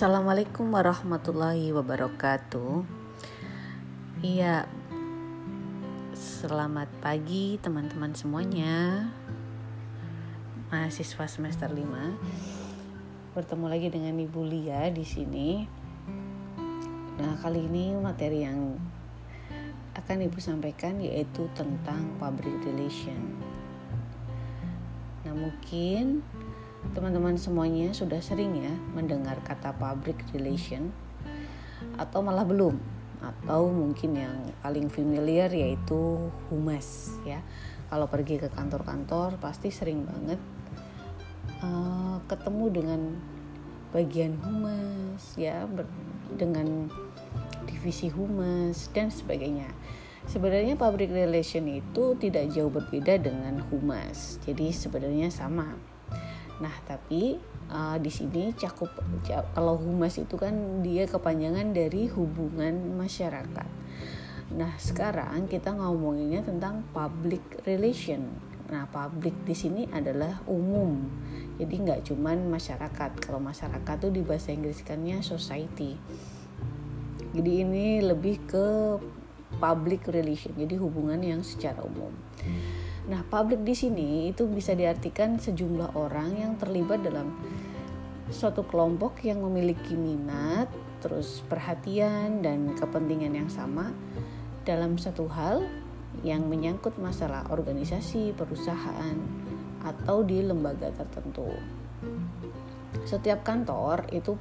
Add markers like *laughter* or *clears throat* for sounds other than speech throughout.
Assalamualaikum warahmatullahi wabarakatuh. Iya, selamat pagi teman-teman semuanya. Mahasiswa semester 5. Bertemu lagi dengan Ibu Lia di sini. Nah, kali ini materi yang akan Ibu sampaikan yaitu tentang public relation. Nah, mungkin teman-teman semuanya sudah sering ya mendengar kata public relation atau malah belum atau mungkin yang paling familiar yaitu humas ya. Kalau pergi ke kantor-kantor pasti sering banget uh, ketemu dengan bagian humas ya dengan divisi humas dan sebagainya. Sebenarnya public relation itu tidak jauh berbeda dengan humas jadi sebenarnya sama Nah, tapi uh, di sini cakup kalau humas itu kan dia kepanjangan dari hubungan masyarakat. Nah, sekarang kita ngomonginnya tentang public relation. Nah, public di sini adalah umum. Jadi nggak cuman masyarakat. Kalau masyarakat tuh di bahasa Inggriskannya society. Jadi ini lebih ke public relation. Jadi hubungan yang secara umum. Nah, publik di sini itu bisa diartikan sejumlah orang yang terlibat dalam suatu kelompok yang memiliki minat, terus perhatian dan kepentingan yang sama dalam satu hal yang menyangkut masalah organisasi, perusahaan, atau di lembaga tertentu. Setiap kantor itu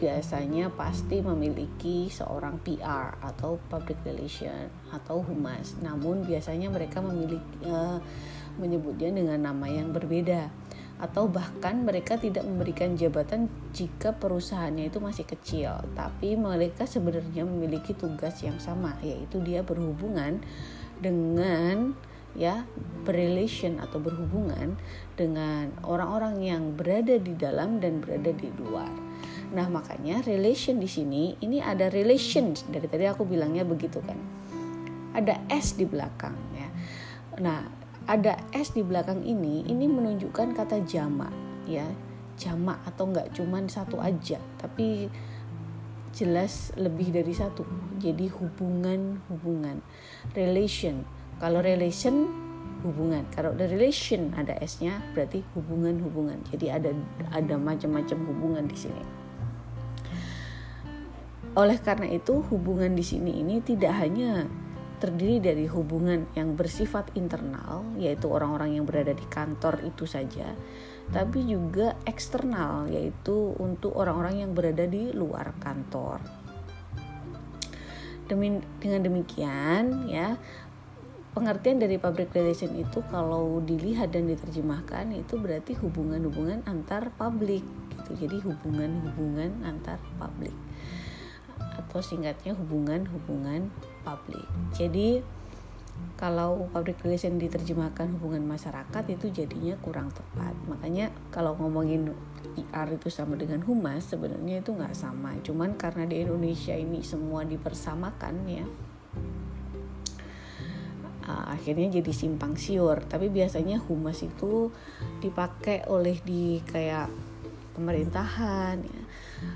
biasanya pasti memiliki seorang PR atau public relation atau humas. Namun biasanya mereka memiliki uh, menyebutnya dengan nama yang berbeda atau bahkan mereka tidak memberikan jabatan jika perusahaannya itu masih kecil, tapi mereka sebenarnya memiliki tugas yang sama yaitu dia berhubungan dengan ya berrelation atau berhubungan dengan orang-orang yang berada di dalam dan berada di luar. Nah, makanya relation di sini ini ada relation dari tadi aku bilangnya begitu kan. Ada s di belakang ya. Nah, ada s di belakang ini ini menunjukkan kata jamak ya. Jamak atau enggak cuman satu aja, tapi jelas lebih dari satu. Jadi hubungan-hubungan. Relation. Kalau relation hubungan. Kalau ada relation ada s-nya berarti hubungan-hubungan. Jadi ada ada macam-macam hubungan di sini. Oleh karena itu, hubungan di sini ini tidak hanya terdiri dari hubungan yang bersifat internal, yaitu orang-orang yang berada di kantor itu saja, tapi juga eksternal, yaitu untuk orang-orang yang berada di luar kantor. Demi, dengan demikian, ya, pengertian dari public relation itu kalau dilihat dan diterjemahkan itu berarti hubungan-hubungan antar publik gitu. Jadi hubungan-hubungan antar publik atau singkatnya hubungan-hubungan publik. Jadi kalau public relation diterjemahkan hubungan masyarakat itu jadinya kurang tepat. Makanya kalau ngomongin PR itu sama dengan humas sebenarnya itu nggak sama. Cuman karena di Indonesia ini semua dipersamakan ya, uh, akhirnya jadi simpang siur. Tapi biasanya humas itu dipakai oleh di kayak pemerintahan ya.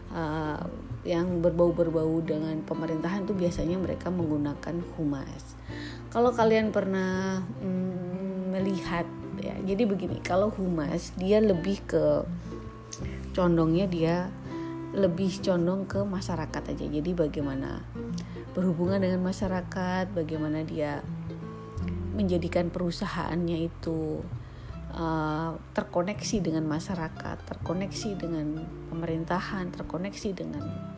Uh, yang berbau-berbau dengan pemerintahan tuh biasanya mereka menggunakan humas. Kalau kalian pernah mm, melihat ya, jadi begini, kalau humas dia lebih ke condongnya dia lebih condong ke masyarakat aja. Jadi bagaimana berhubungan dengan masyarakat, bagaimana dia menjadikan perusahaannya itu uh, terkoneksi dengan masyarakat, terkoneksi dengan pemerintahan, terkoneksi dengan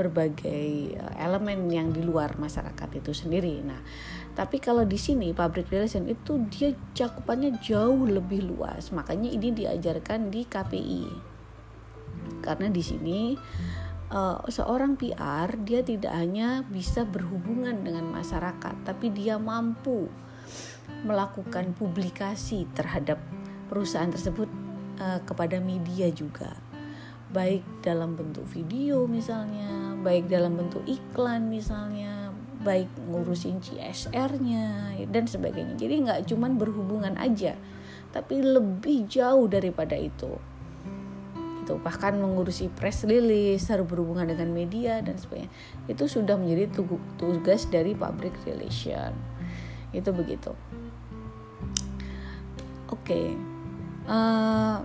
berbagai uh, elemen yang di luar masyarakat itu sendiri. Nah, tapi kalau di sini public relation itu dia cakupannya jauh lebih luas. Makanya ini diajarkan di KPI. Karena di sini uh, seorang PR dia tidak hanya bisa berhubungan dengan masyarakat, tapi dia mampu melakukan publikasi terhadap perusahaan tersebut uh, kepada media juga baik dalam bentuk video misalnya baik dalam bentuk iklan misalnya baik ngurusin CSR-nya dan sebagainya. Jadi nggak cuman berhubungan aja tapi lebih jauh daripada itu. Itu bahkan mengurusi press release harus berhubungan dengan media dan sebagainya. Itu sudah menjadi tugas dari public relation. Itu begitu. Oke okay. uh, eh,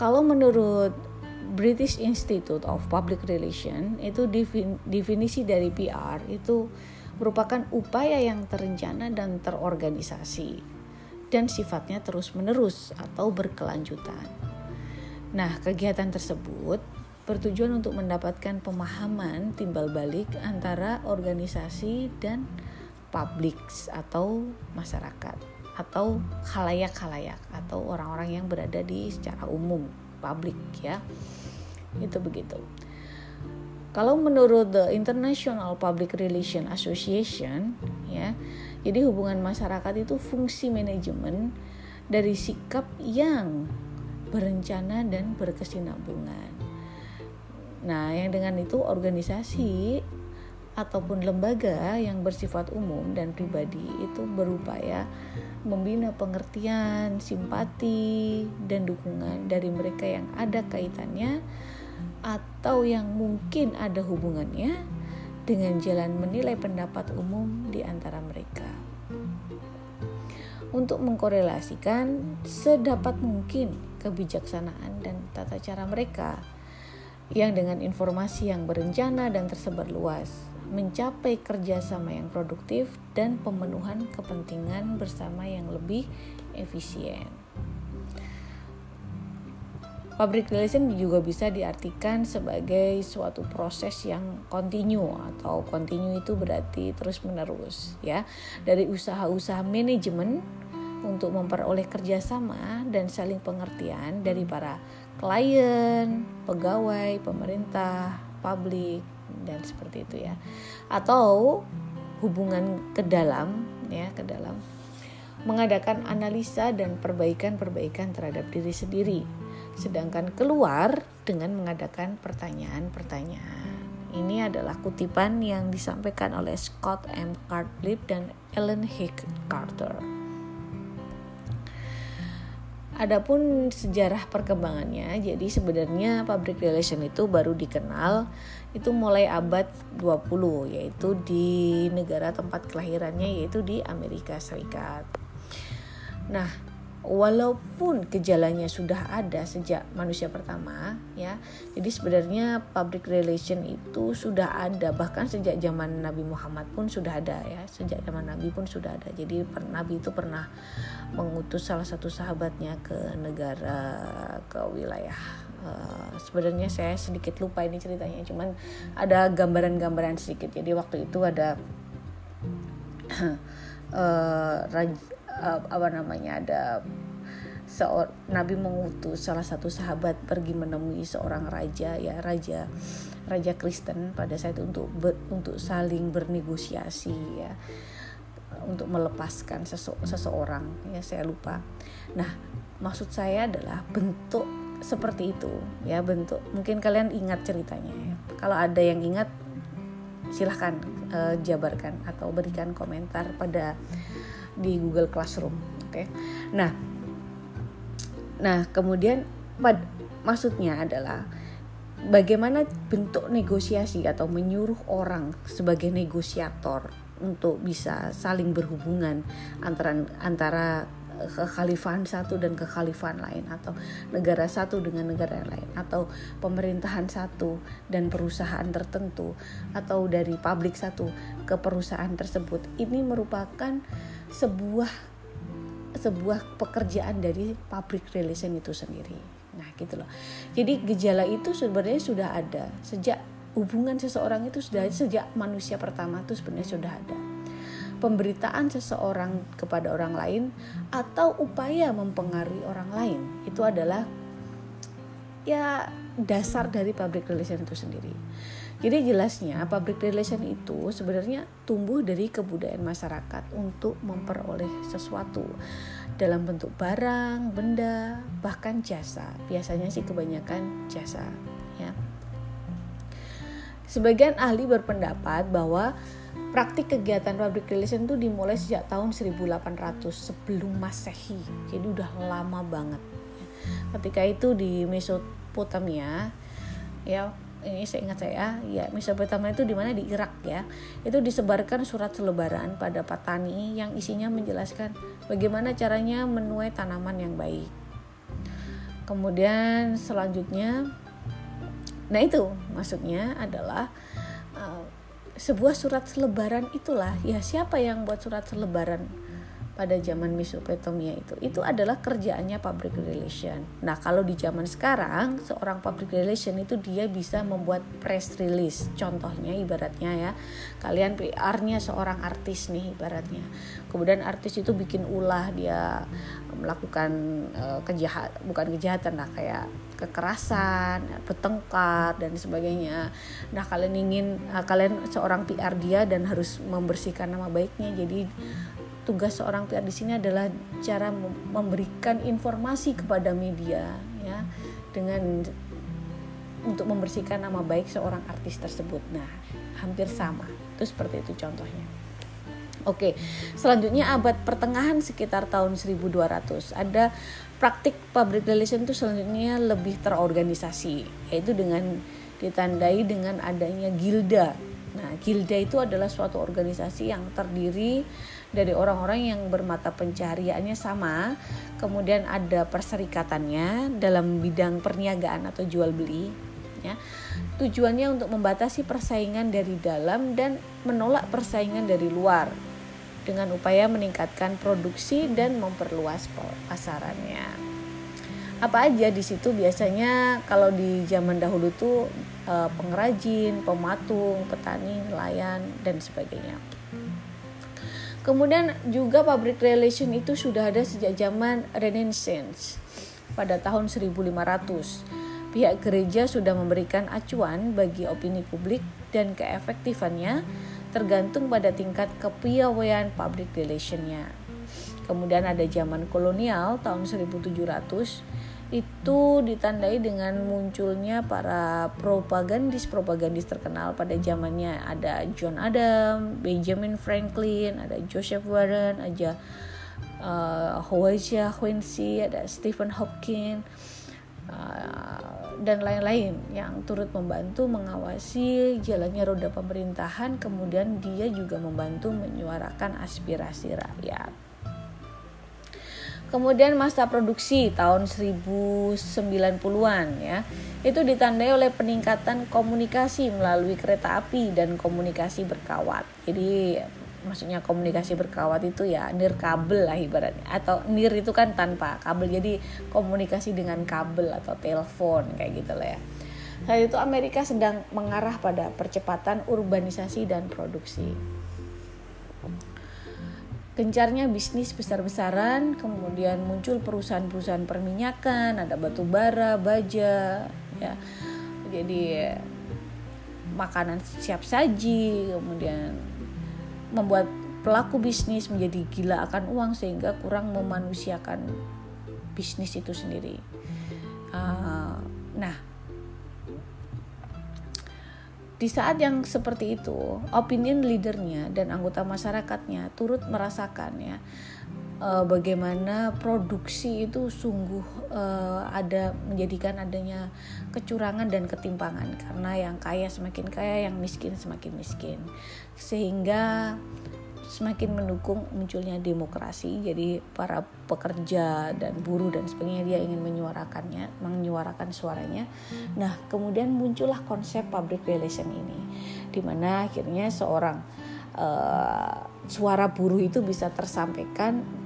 kalau menurut British Institute of Public Relation itu definisi dari PR itu merupakan upaya yang terencana dan terorganisasi dan sifatnya terus-menerus atau berkelanjutan. Nah, kegiatan tersebut bertujuan untuk mendapatkan pemahaman timbal balik antara organisasi dan publik atau masyarakat atau khalayak-khalayak atau orang-orang yang berada di secara umum publik ya. Itu begitu. Kalau menurut the International Public Relation Association ya jadi hubungan masyarakat itu fungsi manajemen dari sikap yang berencana dan berkesinambungan. Nah yang dengan itu organisasi ataupun lembaga yang bersifat umum dan pribadi itu berupaya membina pengertian, simpati, dan dukungan dari mereka yang ada kaitannya atau yang mungkin ada hubungannya dengan jalan menilai pendapat umum di antara mereka. Untuk mengkorelasikan sedapat mungkin kebijaksanaan dan tata cara mereka yang dengan informasi yang berencana dan tersebar luas mencapai kerjasama yang produktif dan pemenuhan kepentingan bersama yang lebih efisien. Public relation juga bisa diartikan sebagai suatu proses yang kontinu atau kontinu itu berarti terus menerus ya dari usaha-usaha manajemen untuk memperoleh kerjasama dan saling pengertian dari para klien, pegawai, pemerintah, publik dan seperti itu ya. Atau hubungan ke dalam ya ke dalam. Mengadakan analisa dan perbaikan-perbaikan terhadap diri sendiri. Sedangkan keluar dengan mengadakan pertanyaan-pertanyaan. Ini adalah kutipan yang disampaikan oleh Scott M. Cartlip dan Ellen Hick Carter. Adapun sejarah perkembangannya, jadi sebenarnya public relation itu baru dikenal itu mulai abad 20 yaitu di negara tempat kelahirannya yaitu di Amerika Serikat. Nah, walaupun gejalanya sudah ada sejak manusia pertama ya. Jadi sebenarnya public relation itu sudah ada bahkan sejak zaman Nabi Muhammad pun sudah ada ya. Sejak zaman Nabi pun sudah ada. Jadi Nabi itu pernah mengutus salah satu sahabatnya ke negara ke wilayah Uh, sebenarnya saya sedikit lupa ini ceritanya cuman ada gambaran-gambaran sedikit jadi waktu itu ada uh, *clears throat* raj, uh, apa namanya ada seor Nabi mengutus salah satu sahabat pergi menemui seorang raja ya raja raja Kristen pada saat itu untuk ber, untuk saling bernegosiasi ya untuk melepaskan sese seseorang ya saya lupa nah maksud saya adalah bentuk seperti itu ya bentuk mungkin kalian ingat ceritanya ya. kalau ada yang ingat silahkan uh, jabarkan atau berikan komentar pada di Google Classroom oke okay? nah nah kemudian pad, maksudnya adalah bagaimana bentuk negosiasi atau menyuruh orang sebagai negosiator untuk bisa saling berhubungan antara antara kekhalifahan satu dan kekhalifahan lain atau negara satu dengan negara lain atau pemerintahan satu dan perusahaan tertentu atau dari pabrik satu ke perusahaan tersebut ini merupakan sebuah sebuah pekerjaan dari public relation itu sendiri. Nah, gitu loh. Jadi gejala itu sebenarnya sudah ada sejak hubungan seseorang itu sudah sejak manusia pertama itu sebenarnya sudah ada pemberitaan seseorang kepada orang lain atau upaya mempengaruhi orang lain itu adalah ya dasar dari public relation itu sendiri. Jadi jelasnya public relation itu sebenarnya tumbuh dari kebudayaan masyarakat untuk memperoleh sesuatu dalam bentuk barang, benda, bahkan jasa. Biasanya sih kebanyakan jasa, ya. Sebagian ahli berpendapat bahwa praktik kegiatan public relation itu dimulai sejak tahun 1800 sebelum masehi. Jadi udah lama banget. Ketika itu di Mesopotamia ya ini saya ingat saya ya Mesopotamia itu di mana? Di Irak ya. Itu disebarkan surat selebaran pada petani yang isinya menjelaskan bagaimana caranya menuai tanaman yang baik. Kemudian selanjutnya nah itu maksudnya adalah sebuah surat selebaran itulah ya siapa yang buat surat selebaran pada zaman Mesopotamia itu itu adalah kerjaannya public relation. Nah kalau di zaman sekarang seorang public relation itu dia bisa membuat press release. Contohnya ibaratnya ya kalian PR-nya seorang artis nih ibaratnya. Kemudian artis itu bikin ulah dia melakukan uh, kejahat bukan kejahatan lah kayak kekerasan, bertengkar dan sebagainya. Nah kalian ingin uh, kalian seorang PR dia dan harus membersihkan nama baiknya jadi tugas seorang PR di sini adalah cara memberikan informasi kepada media ya dengan untuk membersihkan nama baik seorang artis tersebut. Nah, hampir sama. Itu seperti itu contohnya. Oke, selanjutnya abad pertengahan sekitar tahun 1200 ada praktik public relation itu selanjutnya lebih terorganisasi yaitu dengan ditandai dengan adanya gilda. Nah, gilda itu adalah suatu organisasi yang terdiri dari orang-orang yang bermata pencahariannya sama, kemudian ada perserikatannya dalam bidang perniagaan atau jual beli, ya. Tujuannya untuk membatasi persaingan dari dalam dan menolak persaingan dari luar dengan upaya meningkatkan produksi dan memperluas pasarannya. Apa aja di situ biasanya kalau di zaman dahulu tuh eh, pengrajin, pematung, petani, nelayan dan sebagainya. Kemudian juga public relation itu sudah ada sejak zaman Renaissance pada tahun 1500. Pihak gereja sudah memberikan acuan bagi opini publik dan keefektifannya tergantung pada tingkat kepiawaian public relationnya. Kemudian ada zaman kolonial tahun 1700 itu ditandai dengan munculnya para propagandis-propagandis terkenal pada zamannya ada John Adam, Benjamin Franklin, ada Joseph Warren, ada uh, Howard Quincy, ada Stephen Hawking uh, dan lain-lain yang turut membantu mengawasi jalannya roda pemerintahan kemudian dia juga membantu menyuarakan aspirasi rakyat. Kemudian masa produksi tahun 1090-an ya. Itu ditandai oleh peningkatan komunikasi melalui kereta api dan komunikasi berkawat. Jadi maksudnya komunikasi berkawat itu ya nir kabel lah ibaratnya atau nir itu kan tanpa kabel jadi komunikasi dengan kabel atau telepon kayak gitu lah ya. Saat itu Amerika sedang mengarah pada percepatan urbanisasi dan produksi gencarnya bisnis besar-besaran, kemudian muncul perusahaan-perusahaan perminyakan, ada batu bara, baja, ya. Jadi makanan siap saji, kemudian membuat pelaku bisnis menjadi gila akan uang sehingga kurang memanusiakan bisnis itu sendiri. Uh, nah, di saat yang seperti itu, opinion leadernya dan anggota masyarakatnya turut merasakan ya uh, bagaimana produksi itu sungguh uh, ada menjadikan adanya kecurangan dan ketimpangan karena yang kaya semakin kaya, yang miskin semakin miskin. Sehingga semakin mendukung munculnya demokrasi. Jadi para pekerja dan buruh dan sebagainya dia ingin menyuarakannya, menyuarakan suaranya. Nah, kemudian muncullah konsep public relation ini, di mana akhirnya seorang uh, suara buruh itu bisa tersampaikan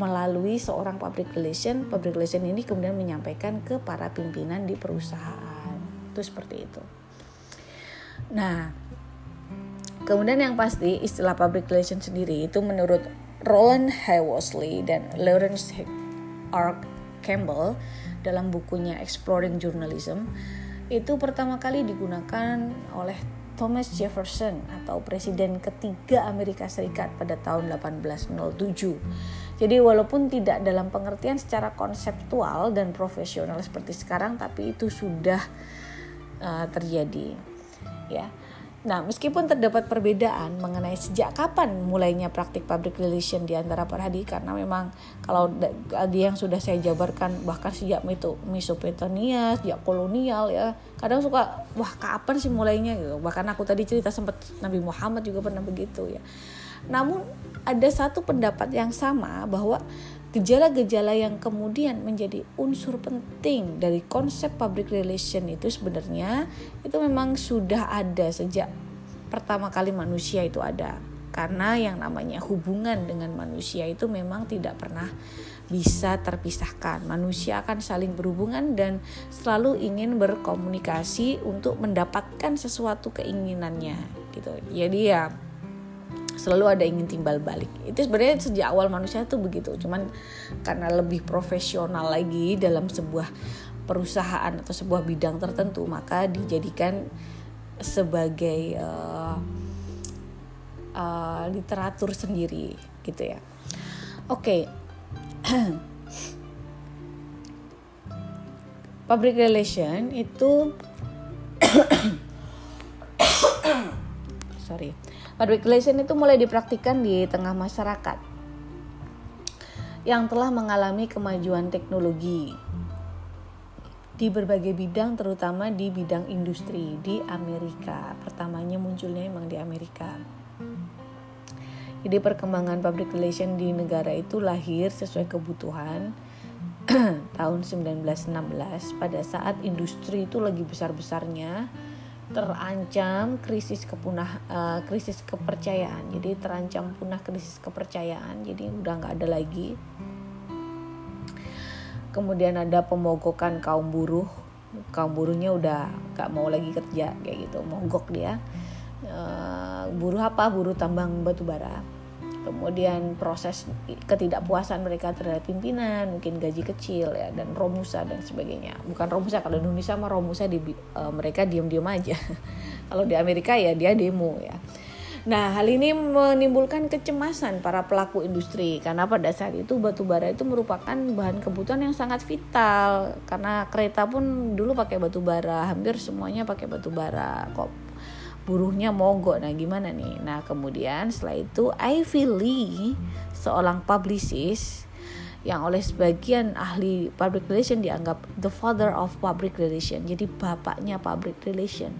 melalui seorang public relation. Public relation ini kemudian menyampaikan ke para pimpinan di perusahaan. Itu seperti itu. Nah, Kemudian yang pasti istilah public relation sendiri itu menurut Roland Haworsley dan Lawrence R. Campbell dalam bukunya Exploring Journalism itu pertama kali digunakan oleh Thomas Jefferson atau presiden ketiga Amerika Serikat pada tahun 1807. Jadi walaupun tidak dalam pengertian secara konseptual dan profesional seperti sekarang tapi itu sudah uh, terjadi ya. Nah, meskipun terdapat perbedaan mengenai sejak kapan mulainya praktik public relation di antara para hadi karena memang kalau dia yang sudah saya jabarkan bahkan sejak Mesopotamia, sejak kolonial ya, kadang suka wah kapan sih mulainya gitu. Bahkan aku tadi cerita sempat Nabi Muhammad juga pernah begitu ya. Namun ada satu pendapat yang sama bahwa gejala-gejala yang kemudian menjadi unsur penting dari konsep public relation itu sebenarnya itu memang sudah ada sejak pertama kali manusia itu ada karena yang namanya hubungan dengan manusia itu memang tidak pernah bisa terpisahkan. Manusia akan saling berhubungan dan selalu ingin berkomunikasi untuk mendapatkan sesuatu keinginannya gitu. Jadi ya selalu ada ingin timbal balik. Itu sebenarnya sejak awal manusia tuh begitu. Cuman karena lebih profesional lagi dalam sebuah perusahaan atau sebuah bidang tertentu maka dijadikan sebagai uh, uh, literatur sendiri gitu ya. Oke. Okay. *clears throat* public relation itu *coughs* sorry Public relation itu mulai dipraktikkan di tengah masyarakat yang telah mengalami kemajuan teknologi di berbagai bidang terutama di bidang industri di Amerika. Pertamanya munculnya memang di Amerika. Jadi perkembangan public relation di negara itu lahir sesuai kebutuhan *clears throat* tahun 1916 pada saat industri itu lagi besar-besarnya terancam krisis kepunah uh, krisis kepercayaan. Jadi terancam punah krisis kepercayaan jadi udah nggak ada lagi. Kemudian ada pemogokan kaum buruh. Kaum buruhnya udah nggak mau lagi kerja kayak gitu mogok dia. Uh, buruh apa? Buruh tambang batu bara kemudian proses ketidakpuasan mereka terhadap pimpinan mungkin gaji kecil ya dan romusa dan sebagainya. Bukan romusa kalau Indonesia mah romusa di uh, mereka diam-diam aja. *laughs* Kalau di Amerika ya dia demo ya. Nah, hal ini menimbulkan kecemasan para pelaku industri karena pada saat itu batu bara itu merupakan bahan kebutuhan yang sangat vital. Karena kereta pun dulu pakai batu bara, hampir semuanya pakai batu bara. Kok buruhnya mogok. Nah gimana nih? Nah kemudian setelah itu Ivy Lee seorang publicist yang oleh sebagian ahli public relation dianggap the father of public relation jadi bapaknya public relation.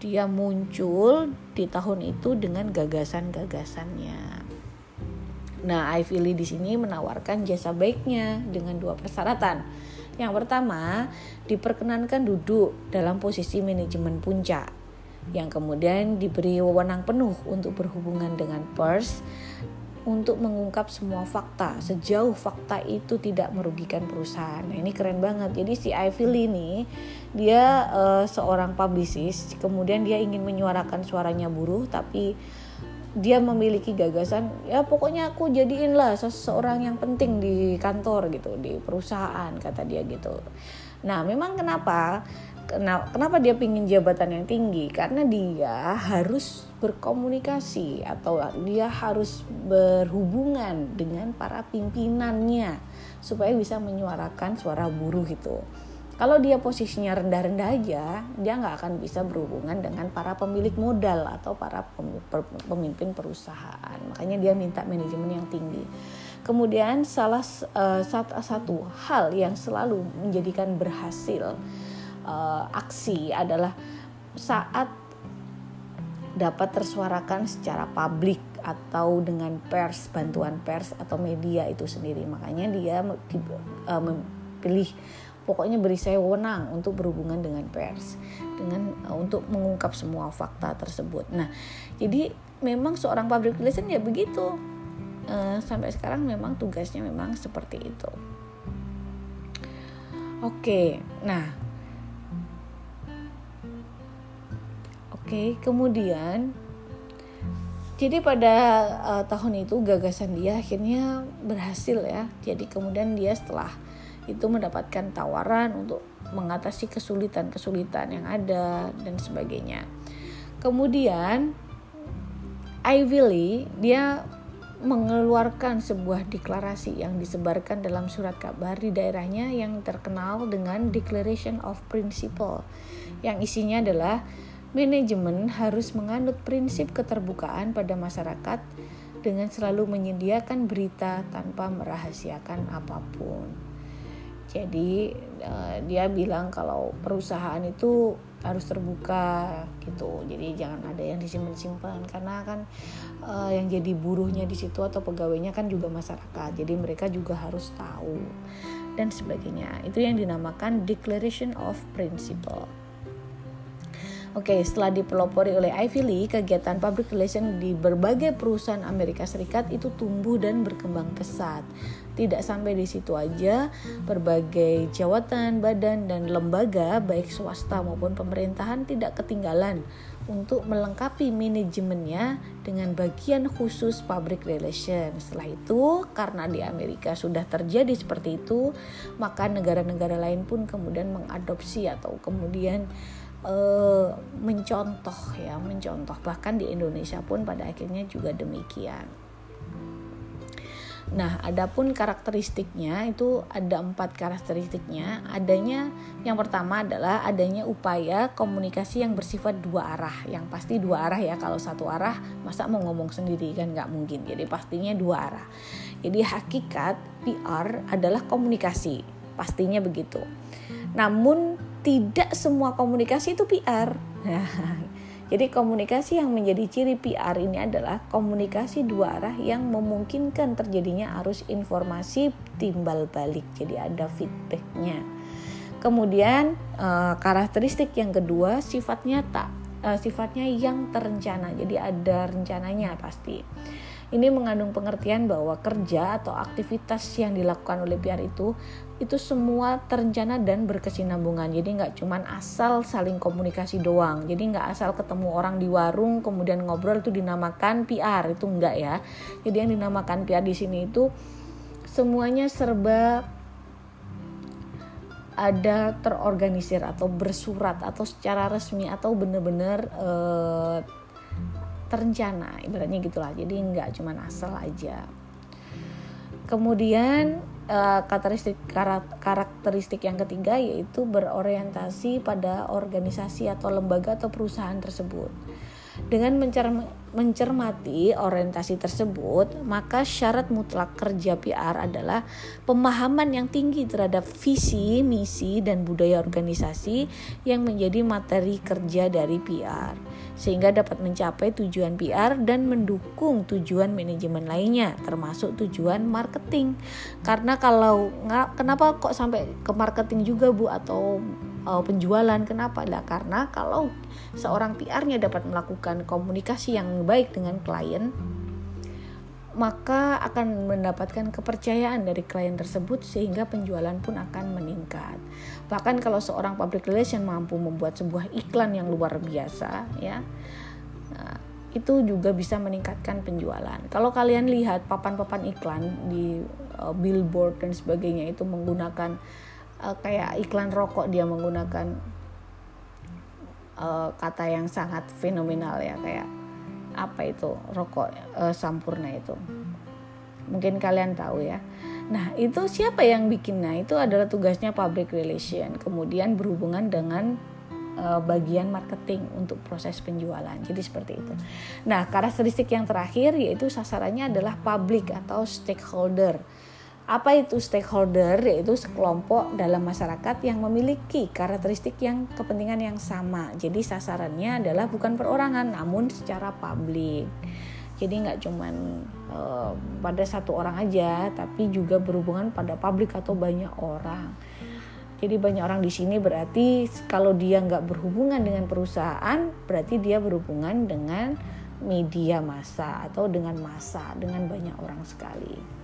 Dia muncul di tahun itu dengan gagasan-gagasannya. Nah, Ivy Lee di sini menawarkan jasa baiknya dengan dua persyaratan. Yang pertama, diperkenankan duduk dalam posisi manajemen puncak yang kemudian diberi wewenang penuh untuk berhubungan dengan pers untuk mengungkap semua fakta sejauh fakta itu tidak merugikan perusahaan. Nah, ini keren banget. Jadi si Ivy Lee ini dia uh, seorang publicist, kemudian dia ingin menyuarakan suaranya buruh tapi dia memiliki gagasan ya pokoknya aku jadiin lah seseorang yang penting di kantor gitu di perusahaan kata dia gitu. Nah memang kenapa kenapa dia pingin jabatan yang tinggi? Karena dia harus berkomunikasi atau dia harus berhubungan dengan para pimpinannya supaya bisa menyuarakan suara buruh itu. Kalau dia posisinya rendah-rendah aja dia nggak akan bisa berhubungan dengan para pemilik modal atau para pemimpin perusahaan. Makanya dia minta manajemen yang tinggi. Kemudian salah uh, satu hal yang selalu menjadikan berhasil uh, aksi adalah saat dapat tersuarakan secara publik atau dengan pers bantuan pers atau media itu sendiri. Makanya dia uh, memilih pokoknya beri saya wewenang untuk berhubungan dengan pers dengan uh, untuk mengungkap semua fakta tersebut. Nah jadi memang seorang public relation ya begitu. Uh, sampai sekarang memang tugasnya memang seperti itu. Oke nah Oke, kemudian jadi pada uh, tahun itu gagasan dia akhirnya berhasil ya. Jadi kemudian dia setelah itu mendapatkan tawaran untuk mengatasi kesulitan-kesulitan yang ada dan sebagainya. Kemudian Ivy Lee dia mengeluarkan sebuah deklarasi yang disebarkan dalam surat kabar di daerahnya yang terkenal dengan Declaration of Principle yang isinya adalah manajemen harus menganut prinsip keterbukaan pada masyarakat dengan selalu menyediakan berita tanpa merahasiakan apa pun. Jadi uh, dia bilang kalau perusahaan itu harus terbuka gitu. Jadi jangan ada yang disimpan-simpan karena kan uh, yang jadi buruhnya di situ atau pegawainya kan juga masyarakat. Jadi mereka juga harus tahu dan sebagainya. Itu yang dinamakan Declaration of Principle. Oke, setelah dipelopori oleh Ivy League, kegiatan public relation di berbagai perusahaan Amerika Serikat itu tumbuh dan berkembang pesat. Tidak sampai di situ aja, berbagai jawatan, badan, dan lembaga, baik swasta maupun pemerintahan tidak ketinggalan untuk melengkapi manajemennya dengan bagian khusus public relation. Setelah itu, karena di Amerika sudah terjadi seperti itu, maka negara-negara lain pun kemudian mengadopsi atau kemudian uh, mencontoh ya mencontoh bahkan di Indonesia pun pada akhirnya juga demikian. Nah, adapun karakteristiknya itu ada empat karakteristiknya. Adanya yang pertama adalah adanya upaya komunikasi yang bersifat dua arah. Yang pasti dua arah ya. Kalau satu arah, masa mau ngomong sendiri kan nggak mungkin. Jadi pastinya dua arah. Jadi hakikat PR adalah komunikasi, pastinya begitu. Namun tidak semua komunikasi itu PR. jadi komunikasi yang menjadi ciri PR ini adalah komunikasi dua arah yang memungkinkan terjadinya arus informasi timbal balik. Jadi ada feedbacknya. Kemudian uh, karakteristik yang kedua sifatnya tak uh, sifatnya yang terencana. Jadi ada rencananya pasti. Ini mengandung pengertian bahwa kerja atau aktivitas yang dilakukan oleh PR itu itu semua terencana dan berkesinambungan. Jadi nggak cuman asal saling komunikasi doang. Jadi nggak asal ketemu orang di warung kemudian ngobrol itu dinamakan PR itu enggak ya. Jadi yang dinamakan PR di sini itu semuanya serba ada terorganisir atau bersurat atau secara resmi atau benar-benar eh, terencana ibaratnya gitulah. Jadi nggak cuma asal aja. Kemudian uh, karakteristik karakteristik yang ketiga yaitu berorientasi pada organisasi atau lembaga atau perusahaan tersebut. Dengan mencermati orientasi tersebut, maka syarat mutlak kerja PR adalah pemahaman yang tinggi terhadap visi, misi, dan budaya organisasi yang menjadi materi kerja dari PR, sehingga dapat mencapai tujuan PR dan mendukung tujuan manajemen lainnya, termasuk tujuan marketing. Karena kalau kenapa kok sampai ke marketing juga Bu atau uh, penjualan. Kenapa? Lah karena kalau seorang PR-nya dapat melakukan komunikasi yang baik dengan klien, maka akan mendapatkan kepercayaan dari klien tersebut sehingga penjualan pun akan meningkat. Bahkan kalau seorang public relation mampu membuat sebuah iklan yang luar biasa, ya. Nah, itu juga bisa meningkatkan penjualan. Kalau kalian lihat papan-papan iklan di uh, billboard dan sebagainya itu menggunakan uh, kayak iklan rokok dia menggunakan uh, kata yang sangat fenomenal ya kayak apa itu rokok uh, sampurna itu mungkin kalian tahu ya nah itu siapa yang bikin nah itu adalah tugasnya public relation kemudian berhubungan dengan bagian marketing untuk proses penjualan. Jadi seperti itu. Nah, karakteristik yang terakhir yaitu sasarannya adalah public atau stakeholder. Apa itu stakeholder? Yaitu sekelompok dalam masyarakat yang memiliki karakteristik yang kepentingan yang sama. Jadi sasarannya adalah bukan perorangan, namun secara publik. Jadi nggak cuman uh, pada satu orang aja, tapi juga berhubungan pada publik atau banyak orang. Jadi banyak orang di sini berarti kalau dia nggak berhubungan dengan perusahaan, berarti dia berhubungan dengan media massa atau dengan massa, dengan banyak orang sekali.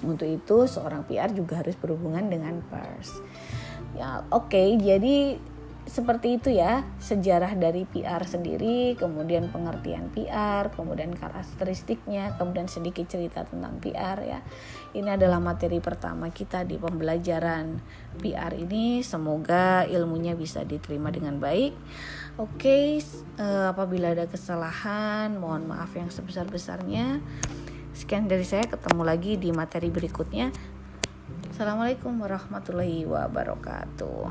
Untuk itu seorang PR juga harus berhubungan dengan pers. Ya, oke. Okay, jadi seperti itu ya sejarah dari PR sendiri, kemudian pengertian PR, kemudian karakteristiknya, kemudian sedikit cerita tentang PR ya. Ini adalah materi pertama kita di pembelajaran PR ini. Semoga ilmunya bisa diterima dengan baik. Oke, uh, apabila ada kesalahan, mohon maaf yang sebesar-besarnya. Sekian dari saya, ketemu lagi di materi berikutnya. Assalamualaikum warahmatullahi wabarakatuh.